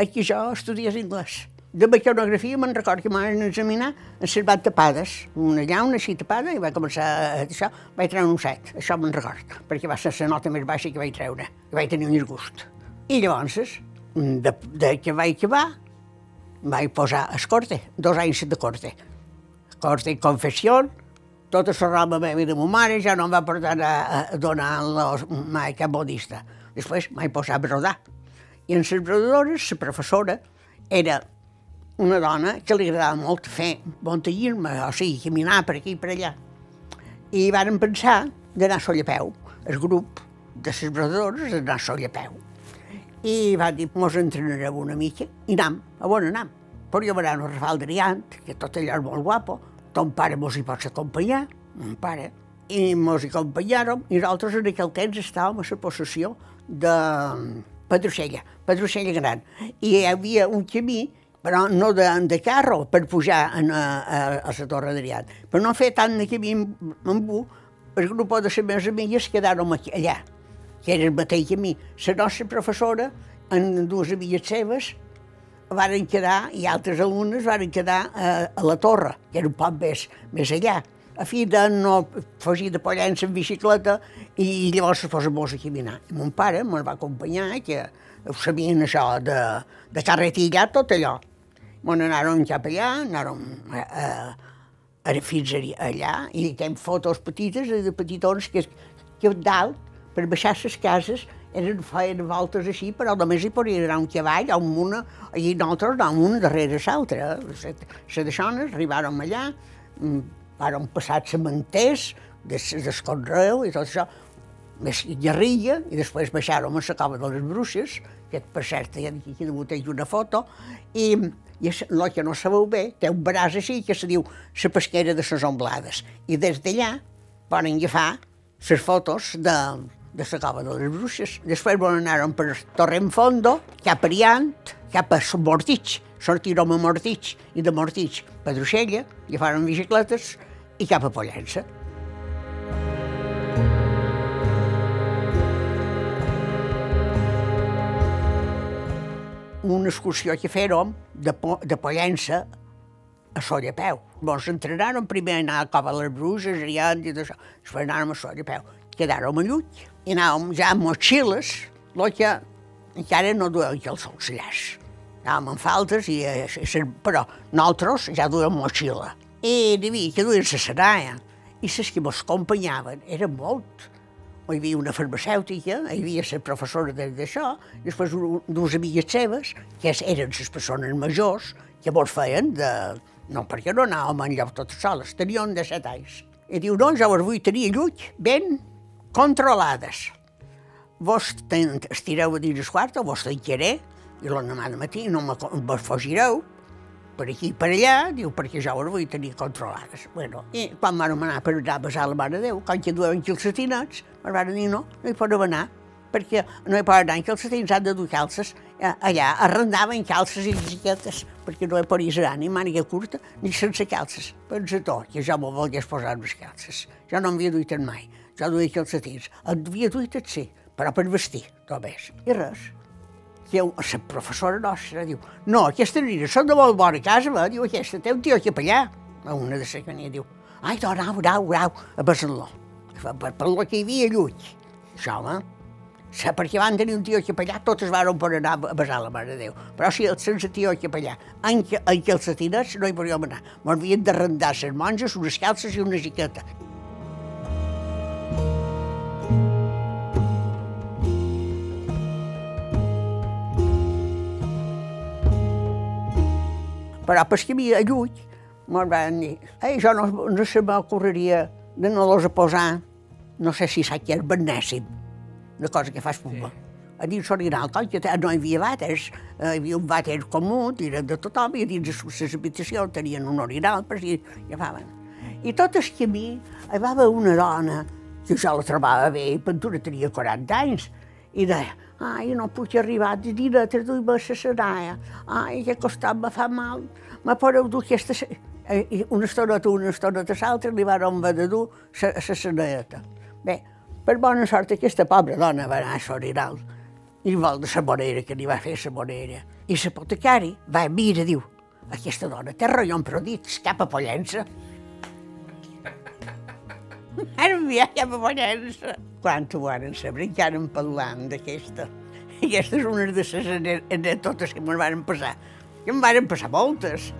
Speaker 3: a que jo estudiés anglès. De mecanografia me'n record que m'han examinar en les van tapades, una llauna així tapada, i va començar a això, vaig treure un set, això me'n record, perquè va ser la nota més baixa que vaig treure, que vaig tenir un disgust. I llavors, de, de que vaig acabar, vaig posar a corte, dos anys de corte. Corte i confessió, tota la roba meva i de ma mare ja no em va portar a, a donar mai cap modista. Després vaig posar a brodar. I en les la professora era una dona que li agradava molt fer montallisme, o sigui, caminar per aquí i per allà. I varen pensar d'anar a sol a peu, el grup de les brodadores d'anar a sol a peu. I va dir, mos entrenarem una mica, i anam, a on anam? Però jo a Rafal d'Ariant, que tot allò és molt guapo, ton pare mos hi pots acompanyar, mon pare, i mos hi acompanyàrem, i nosaltres en aquell temps estàvem a la possessió de Pedrocella, Pedrocella Gran, i hi havia un camí però no de, de carro per pujar a, a, a la Torre d'Ariat. Per no fer tant de camí amb, un, el grup de les meves amigues quedaron allà, que era el mateix camí. La nostra professora, en dues amigues seves, varen quedar, i altres alumnes varen quedar a, a la torre, que era un poc més, més allà, a fi de no fugir de Pollença en bicicleta i, llavors es posa a caminar. I mon pare me'l va acompanyar, que ho sabien això de, de carretilla, tot allò. Bueno, anàrem cap allà, anàrem a, a, a, fins allà, i tenim fotos petites de petitons que, que dalt, per baixar les cases, eren, feien voltes així, però només hi podia anar un cavall o una, i nosaltres anàvem una darrere l'altra. Les deixones arribàrem allà, vàrem passar cementers, des, des conreu i tot això, més guerrilla, i després baixàrem a la cova de les bruixes, que per cert hi aquí de una foto, i i el que no sabeu bé, té un braç així que se diu la pesquera de les omblades. I des d'allà poden agafar les fotos de, de la cova de les bruixes. Després van anar per Torrenfondo, cap a Riant, cap a Mortitx, sortirem a Mortitx, i de Mortitx a Druixella, agafaren bicicletes i cap a Pollença. una excursió que fèrem de, de Pollença a Sollapeu. Ens entrenàrem primer a anar a de les Bruses, i tot això. Després anàrem a Sollapeu. Quedàrem a Lluc i anàvem ja amb motxilles, el que encara no duem que els auxiliars. Anàvem amb faltes, i, i, però nosaltres ja duem motxilla. I hi havia que duien la seraya. I les que ens acompanyaven eren molt hi havia una farmacèutica, hi havia la professora d'això, després dues amigues seves, que eren les persones majors, que vos feien de... No, perquè no anàvem en lloc totes soles, tenien de set anys. I diu, jo vos vull tenir lluny ben controlades. Vos estireu a dins el quart, vos tancaré, i l'endemà de matí no me, vos fugireu, per aquí i per allà, diu, perquè jo les vull tenir controlades. Bueno, I quan vam anar per anar a besar la Mare de Déu, quan que duem calcetinets, ens van dir no, no hi podem anar, perquè no hi poden anar en calcetins, han de dur calces. Eh, allà arrendaven calces i bicicletes, perquè no hi podies anar ni màniga curta ni sense calces. Pensa tu, que jo m'ho volgués posar les calces. Jo no m'havia duit mai, jo duia calcetins. En havia duit sí, però per vestir, només. I res diu, la professora nostra diu, no, aquesta nina són de molt bona casa, va, diu, aquesta té un tio capellà. A una de la cania diu, ai, no, anau, anau, anau, a besar-lo. Per, per que hi havia lluny. Això, eh? Sí, perquè van tenir un tio capellà, totes van per anar a besar la Mare de Déu. Però si sense tio capellà, en, en calcetinets no hi podíem anar. M'havien d'arrendar les monges, unes calces i una jiqueta. Però per que havia lluny, me'n van dir, ei, jo no, no se m'ocorreria de no los posar, no sé si sap què és benèssim, una cosa que fas puma. Sí. A dins l'orinal, que no hi havia vàters, eh, hi havia un vàter comú, eren de tothom, i a dins les habitacions tenien un orinal, per si agafaven. I tot el camí hi va haver una dona que jo la trobava bé, i Ventura tenia 40 anys, i deia, ai, no puc arribar de diretes dues la senaia, ai, que costat me fa mal, me podeu dur aquesta... I una estoneta una estoneta l'altra li van haver de dur la saneta. Bé, per bona sort aquesta pobra dona va anar a Soriral i vol de la monera que li va fer la monera. I l'apotecari va a mira, diu, aquesta dona té ronyons prodits, cap a pollença. Ara cap a pollença. Quan ho varen saber, encara en parlant d'aquesta. Aquesta és una de les anècdotes que me'n van passar. Que em van passar moltes.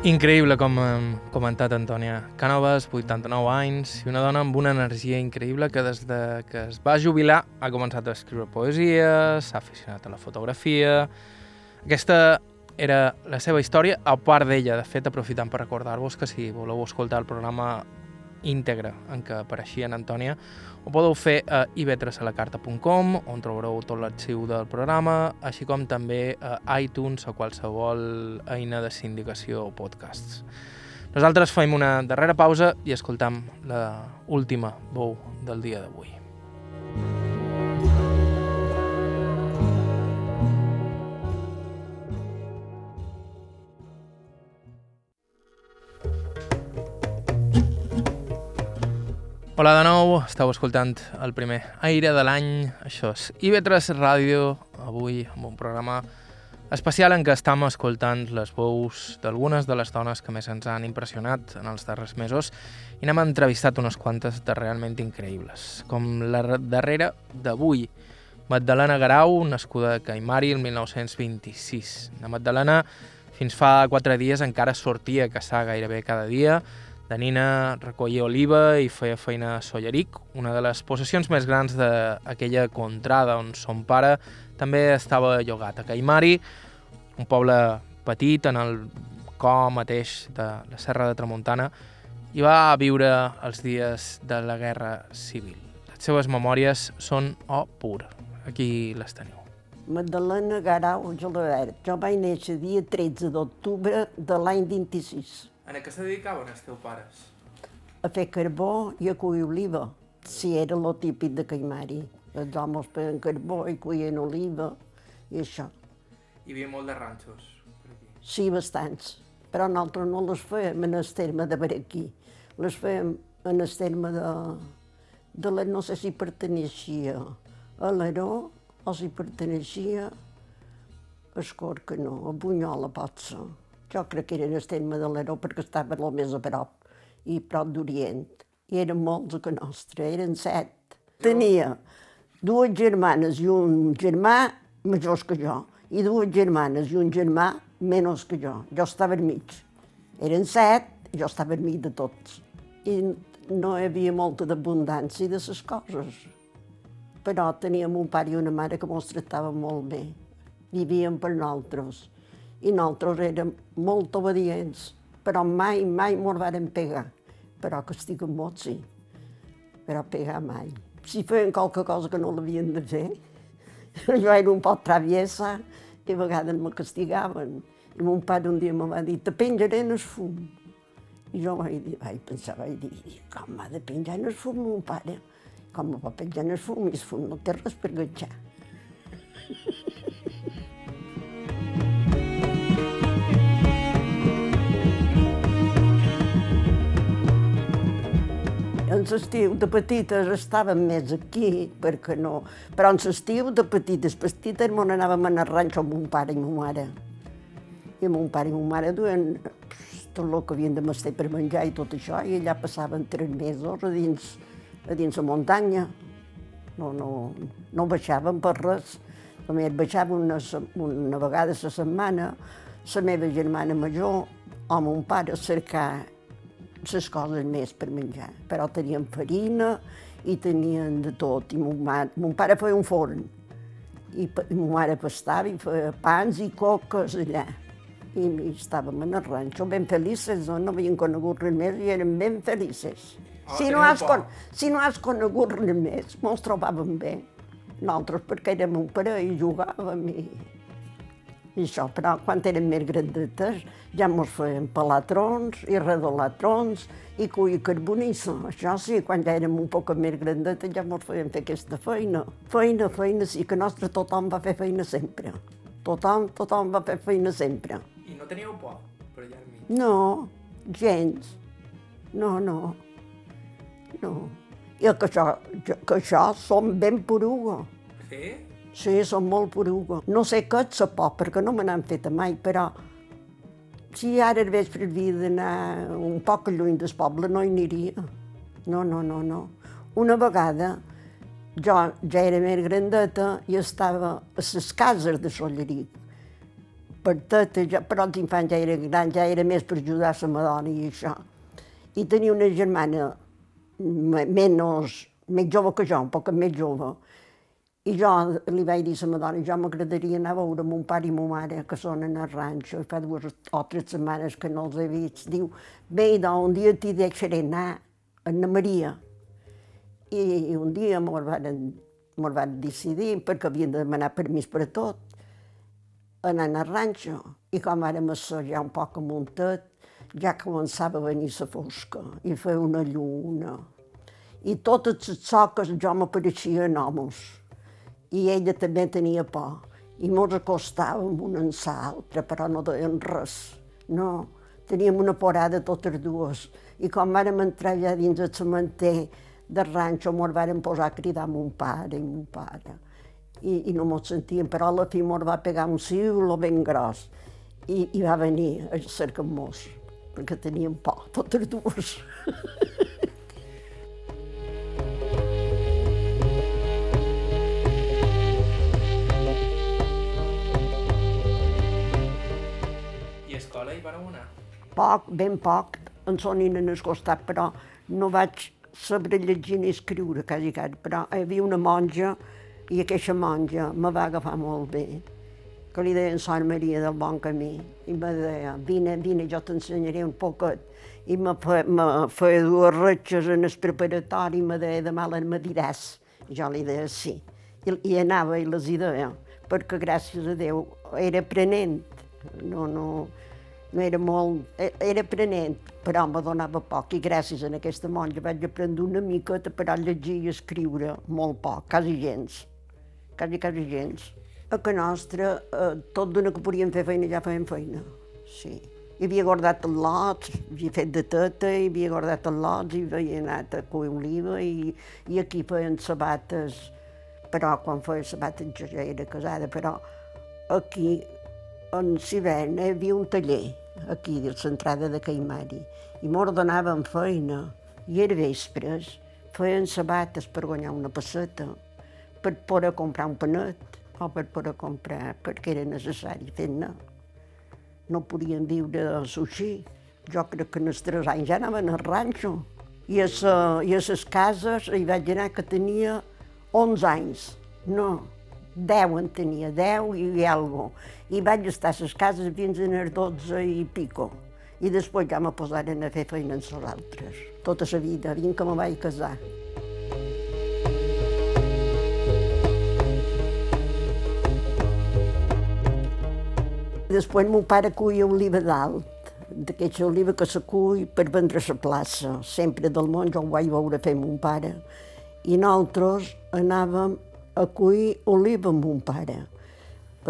Speaker 1: Increïble, com hem comentat Antònia Cànovas, 89 anys, i una dona amb una energia increïble que des de que es va jubilar ha començat a escriure poesia, s'ha aficionat a la fotografia... Aquesta era la seva història, a part d'ella, de fet, aprofitant per recordar-vos que si voleu escoltar el programa íntegre en què apareixia en Antònia, ho podeu fer a ivetresalacarta.com, on trobareu tot l'arxiu del programa, així com també a iTunes o qualsevol eina de sindicació o podcasts. Nosaltres fem una darrera pausa i escoltam la última veu del dia d'avui. Hola de nou, esteu escoltant el primer aire de l'any, això és IB3 Ràdio, avui amb un programa especial en què estem escoltant les veus d'algunes de les dones que més ens han impressionat en els darrers mesos i n'hem entrevistat unes quantes de realment increïbles, com la darrera d'avui, Magdalena Garau, nascuda a Caimari el 1926. La Magdalena fins fa quatre dies encara sortia a caçar gairebé cada dia, de nina recollia oliva i feia feina a Solleric, una de les possessions més grans d'aquella contrada on son pare també estava llogat a Caimari, un poble petit en el cor mateix de la Serra de Tramuntana, i va viure els dies de la Guerra Civil. Les seves memòries són o oh, pur. Aquí les teniu.
Speaker 2: Magdalena Garau Gelabert. Jo vaig néixer dia 13 d'octubre de l'any 26.
Speaker 1: En què se dedicaven els teus pares?
Speaker 2: A fer carbó i a cuir oliva. Si era lo típic de Caimari. Els homes feien carbó i cuien oliva i això.
Speaker 1: Hi havia molt de ranxos per aquí?
Speaker 2: Sí, bastants. Però nosaltres no les fèiem en el terme de per aquí. Les fèiem en el terme de, de la, no sé si perteneixia a l'Aró o si perteneixia a Escorca, no, a Bunyola pot ser. Jo crec que eren el terme de l'Aró perquè estava el més a prop i prop d'Orient. I eren molts que nostre, eren set. Tenia dues germanes i un germà majors que jo, i dues germanes i un germà menys que jo. Jo estava al mig. Eren set, jo estava al mig de tots. I no hi havia molta d'abundància de les coses. Però teníem un pare i una mare que ens tractaven molt bé. Vivíem per nosaltres i nosaltres érem molt obedients, però mai, mai mos varen pegar. Però castiguen molt, sí, però pegar mai. Si feien qualque cosa que no l'havien de fer, jo era un poc traviesa i a vegades me castigaven. I mon pare un dia me va dir, te penjaré en el fum. I jo vaig, dir, vaig pensar, vaig dir, com m'ha de penjar en el fum, mon pare? Com me va penjar en el fum? I el fum no té res per enganxar. En l'estiu de petites estàvem més aquí, perquè no... Però en l'estiu de petites, petites, mon anàvem a anar ranxo amb mon pare i mon mare. I mon pare i mon mare duen tot el que havien de mestir per menjar i tot això, i allà passaven tres mesos a dins, a dins la muntanya. No, no, no baixàvem per res. Només baixàvem una, una vegada a la setmana, la meva germana major o mon pare a cercar les coses més per menjar. Però tenien farina i tenien de tot. I mon, mare, mon pare feia un forn. I, i mon mare pastava i feia pans i coques allà. I, estàvem en el ranxo ben felices, no, no havien conegut res més i eren ben felices. Oh, si, no has, con, si no has conegut res més, mos trobàvem bé. Nosaltres perquè érem un parell i jugàvem i I això, però quan érem més grandetes ja mos feien pelar trons i redolar trons i cuir carbonissa. Això sí, quan ja érem un poc més grandetes ja mos feien fer aquesta feina. Feina, feina, sí que nostre tothom va fer feina sempre. Tothom, tothom va fer feina sempre.
Speaker 1: I no teníeu por per allà al mig?
Speaker 2: No, gens. No, no. No. I que això, que això som ben poruga.
Speaker 1: Sí?
Speaker 2: Sí, som molt poruga. No sé què és la por, perquè no me n'han fet mai, però si ara al vespre havia d'anar un poc lluny del poble, no hi aniria. No, no, no, no. Una vegada jo ja era més grandeta i estava a les cases de Solleric. Tot, ja, però els infants ja eren grans, ja era més per ajudar la madona i això. I tenia una germana me- menys, més jove que jo, un poc més jove, i jo li vaig dir a la madona, jo m'agradaria anar a veure mon pare i mon mare, que són en el ranxo, i fa dues o tres setmanes que no els he vist. Diu, bé, doncs un dia t'hi deixaré anar, a Anna Maria. I un dia mos van, van decidir, perquè havien de demanar permís per a tot, anar al ranxo. I com vàrem assajar un poc amuntat, ja començava a venir la fosca i feia una lluna. I totes les soques jo m'apareixien homes. I ella també tenia por. I mos acostàvem una en l'altra, però no deien res. No, teníem una porada totes dues. I quan vàrem entrar allà dins el cementer del ranxo, mos vàrem posar a cridar mon pare i mon pare. I, i no mos sentíem, però a la fi mos va pegar un siulo ben gros. I, i va venir a cercar-nos, perquè teníem por, totes dues.
Speaker 1: escola hi vareu anar?
Speaker 2: Poc, ben poc, en sonin en el costat, però no vaig saber llegir ni escriure, quasi, quasi. Però hi havia una monja i aquesta monja me va agafar molt bé, que li deien Sor Maria del Bon Camí, i me deia, vine, vine, jo t'ensenyaré un poquet. I me, fe, me feia dues retxes en el preparatori i me deia, demà les me diràs. Jo li deia sí. I, i anava i les hi deia, perquè gràcies a Déu era aprenent. No, no, no era molt... e- Era aprenent, però me donava poc. I gràcies a aquesta monja vaig aprendre una mica, però llegir i escriure molt poc, quasi gens. Quasi, quasi gens. A que nostra, eh, tot d'una que podíem fer feina, ja fèiem feina. Sí. Hi havia guardat el lot, havia fet de teta, hi havia guardat el lot, i havia anat a cuir oliva, i, i aquí feien sabates, però quan feia sabates jo ja era casada, però aquí en Sivern hi havia un taller, aquí, a l'entrada de Caimari, i m'ordenaven feina, i era vespres, feien sabates per guanyar una passeta, per poder comprar un panet, o per poder comprar, perquè era necessari fer-ne. No podien viure de sushi. Jo crec que en els tres anys ja anaven al ranxo. I a, sa, i a les cases hi vaig anar que tenia 11 anys. No, 10 en tenia, 10 i algo. I vaig estar a les cases fins a les 12 i pico. I després ja me posaren a fer feina amb les altres. Tota la vida, fins que me vaig casar. Després mon pare cuia oliva dalt, d'aquesta oliva que se cull per vendre la plaça. Sempre del món jo ho vaig veure fer mon pare. I nosaltres anàvem a cuir oliva amb mon pare.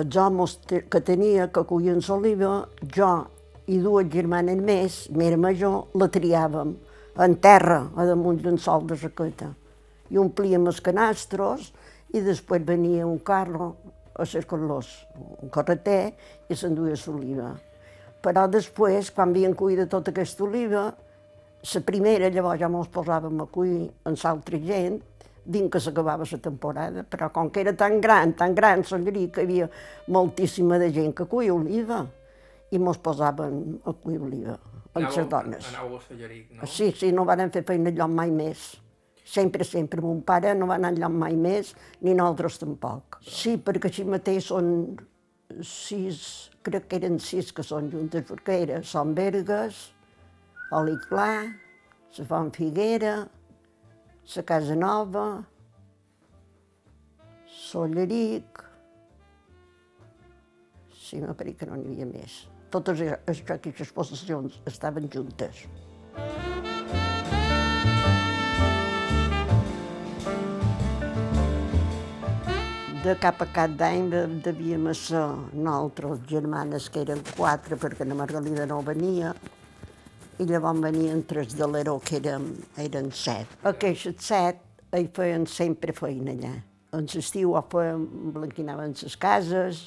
Speaker 2: Els homes que tenia que cuien l'oliva, jo i dues germanes més, mera major, la triàvem en terra, a damunt d'un sol de saqueta. I omplíem els canastres i després venia un carro a cercar-los, un carreter, i s'enduia l'oliva. Però després, quan havien cuidat tota aquesta oliva, la primera, llavors ja mos posàvem a cuir amb l'altra gent, dins que s'acabava la temporada, però com que era tan gran, tan gran l'agrí, que hi havia moltíssima de gent que cuia oliva, i mos posàvem a cuir oliva, amb les dones.
Speaker 1: Anàveu a no?
Speaker 2: Sí, sí, no van fer feina enlloc mai més. Sempre, sempre. Mon pare no va anar enlloc mai més, ni nosaltres tampoc. Sí, perquè així mateix són sis, crec que eren sis que són juntes, perquè era Son Bergues, Oli Clar, la Font Figuera, la Casa Nova, Solleric, sí, me pareix que no n'hi havia més. Totes aquestes possessions estaven juntes. de cap a cap d'any devíem ser nosaltres, germanes, que eren quatre, perquè la Margalida no venia, i llavors venien tres de l'Heró, que eren, eren set. Aquests set hi feien sempre feina allà. En l'estiu ho feien, emblanquinaven les cases,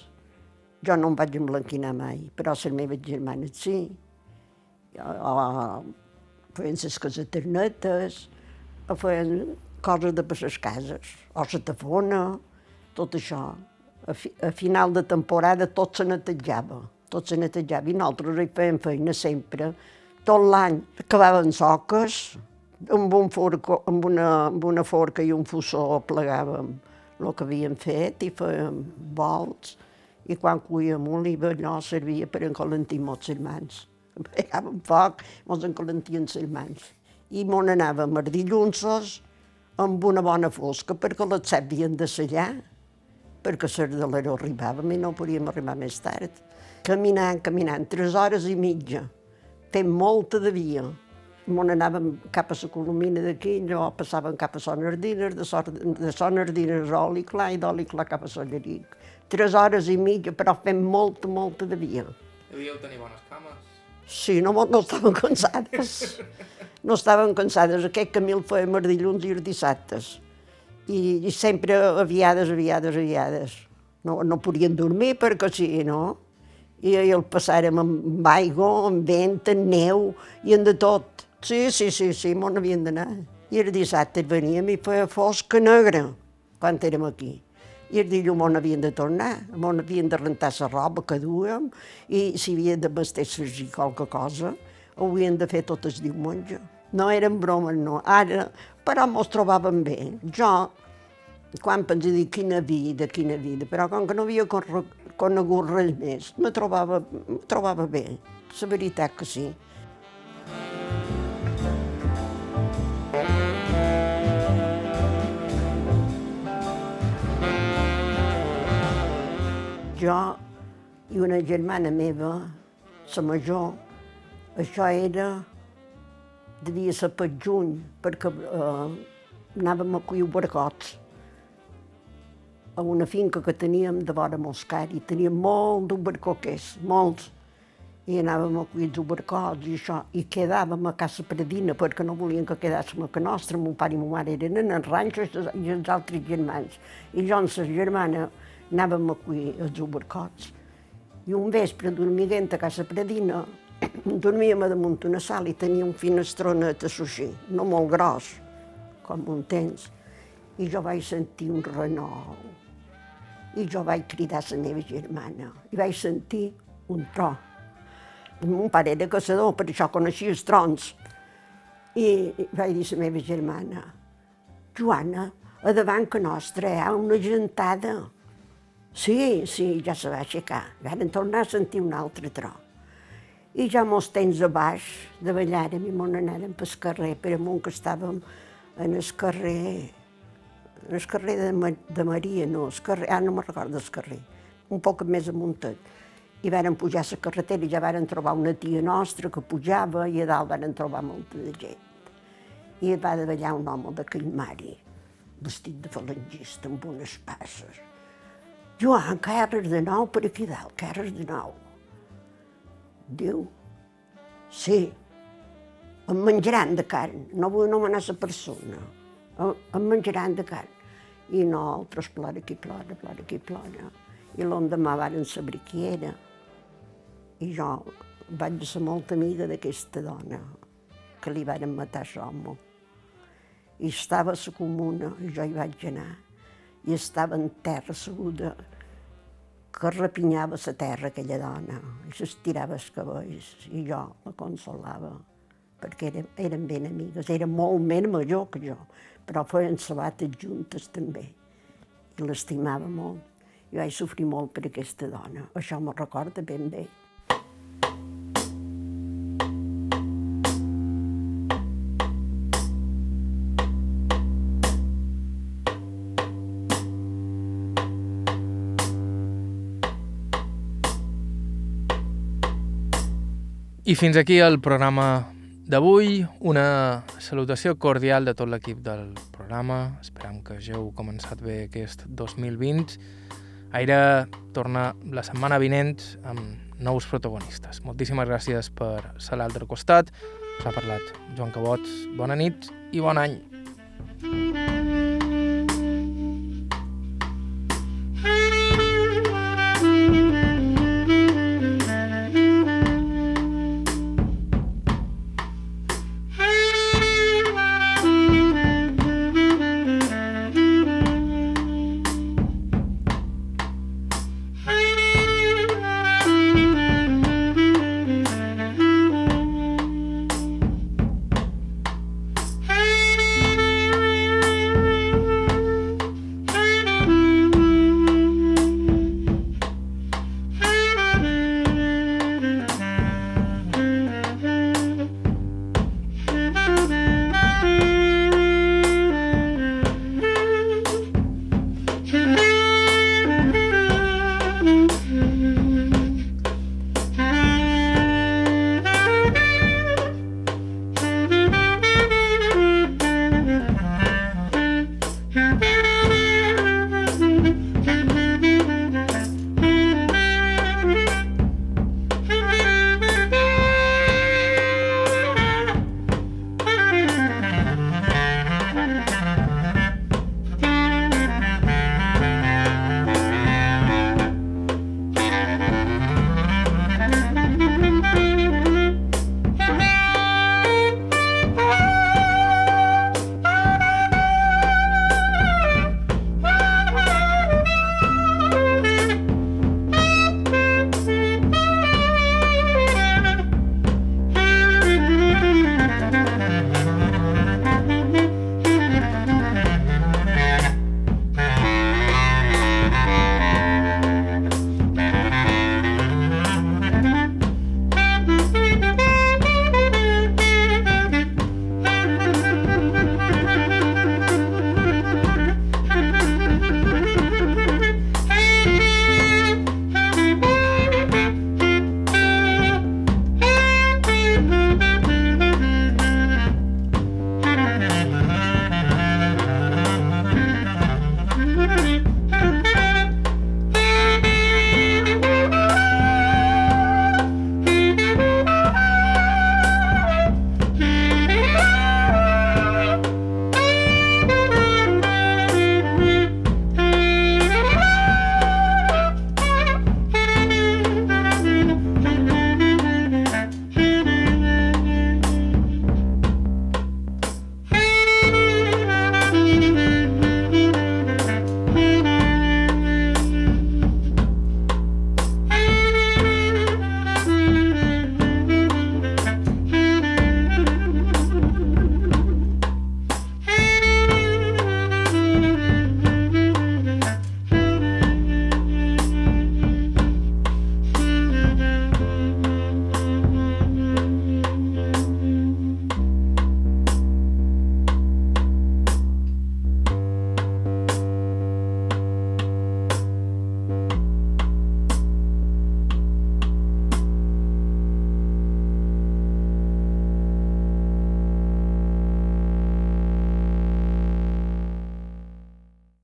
Speaker 2: jo no em vaig emblanquinar mai, però les meves germanes sí. O, feien les caseternetes, o feien coses de per les cases, o la tafona, tot això. A, fi, a final de temporada tot se netejava, tot se netejava i nosaltres hi fèiem feina sempre. Tot l'any acabaven soques, amb, un forco, amb, una, amb una forca i un fussó plegàvem el que havíem fet i fèiem volts i quan cuíem oliva allò servia per encalentir molts mans. Pegàvem foc, mos encalentien les mans. I m'on anàvem a dillunsos amb una bona fosca perquè les set havien de sellar perquè ser de l'Ero arribàvem i no podíem arribar més tard. Caminant, caminant, tres hores i mitja, fent molta de via. M'on anàvem cap a la Colomina d'aquí, llavors passàvem cap a Son Ardines, de, Son, de Son Ardines a Oli Clar i d'Oli Clar cap a Solleric. Tres hores i mitja, però fent molta, molta de via.
Speaker 1: Devíeu tenir bones cames?
Speaker 2: Sí, no, no estaven cansades. no estaven cansades. Aquest camí el fèiem els dilluns i els dissabtes i, i sempre aviades, aviades, aviades. No, no podien dormir perquè sí, no? I, el passàrem amb aigua, amb vent, amb neu i en de tot. Sí, sí, sí, sí, m'on havien d'anar. I el dissabte veníem i feia fosca negra quan érem aquí. I el dilluns havien de tornar, on havien de rentar la roba que duem i si havien de vestir-se qualque cosa, ho havien de fer tot el diumenge. No eren bromes, no. Ara, però mos trobàvem bé. Jo, quan penso dir quina vida, quina vida, però com que no havia conegut res més, me trobava, me trobava bé. La veritat que sí. Jo i una germana meva, la major, això era devia ser per juny, perquè eh, anàvem a cuir barcots a una finca que teníem de vora Moscar i teníem molt d'ubercoquers, molts. I anàvem a cuir els barcots i això, i quedàvem a Casa Pradina perquè no volien que quedàssim a que nostra, mon pare i mon mare eren en els ranxos i els altres germans. I jo amb la germana anàvem a cuir els ubercots. I un vespre, dormiguent a Casa Pradina, dormíem a damunt una sala i tenia un finestronet així, no molt gros, com un temps. I jo vaig sentir un renou. I jo vaig cridar la meva germana i vaig sentir un tro. Mon pare era caçador, per això coneixia els trons. I vaig dir a la meva germana, Joana, a davant que nostra hi ha una gentada. Sí, sí, ja se va aixecar. Varen tornar a sentir un altre tro. I ja molts temps a baix de ballarem i m'on anàrem pel carrer, per amunt que estàvem en el carrer, en el carrer de, Ma de Maria, no, el carrer, ah, no me'n recordo el carrer, un poc més amuntat. I varen pujar la carretera i ja varen trobar una tia nostra que pujava i a dalt varen trobar molta de gent. I va de ballar un home d'aquell mari, vestit de falangista, amb unes passes. Joan, que eres de nou per aquí dalt, que eres de nou. Diu, sí, em menjaran de carn, no vull anomenar la persona, em menjaran de carn. I no, altres plora qui plora, plora qui plora. I l'endemà varen saber qui era. I jo vaig ser molt amiga d'aquesta dona, que li varen matar l'home. I estava a la comuna, i jo hi vaig anar, i estava en terra seguda, que repinyava la terra aquella dona i s'estirava els cabells i jo la consolava perquè eren, eren ben amigues, era molt més major que jo, però feien sabates juntes també i l'estimava molt. I vaig sofrir molt per aquesta dona, això me'l recorda ben bé.
Speaker 1: I fins aquí el programa d'avui. Una salutació cordial de tot l'equip del programa. Esperam que hàgiu començat bé aquest 2020. Aire torna la setmana vinent amb nous protagonistes. Moltíssimes gràcies per ser a l'altre costat. Us ha parlat Joan Cabots. Bona nit i bon any.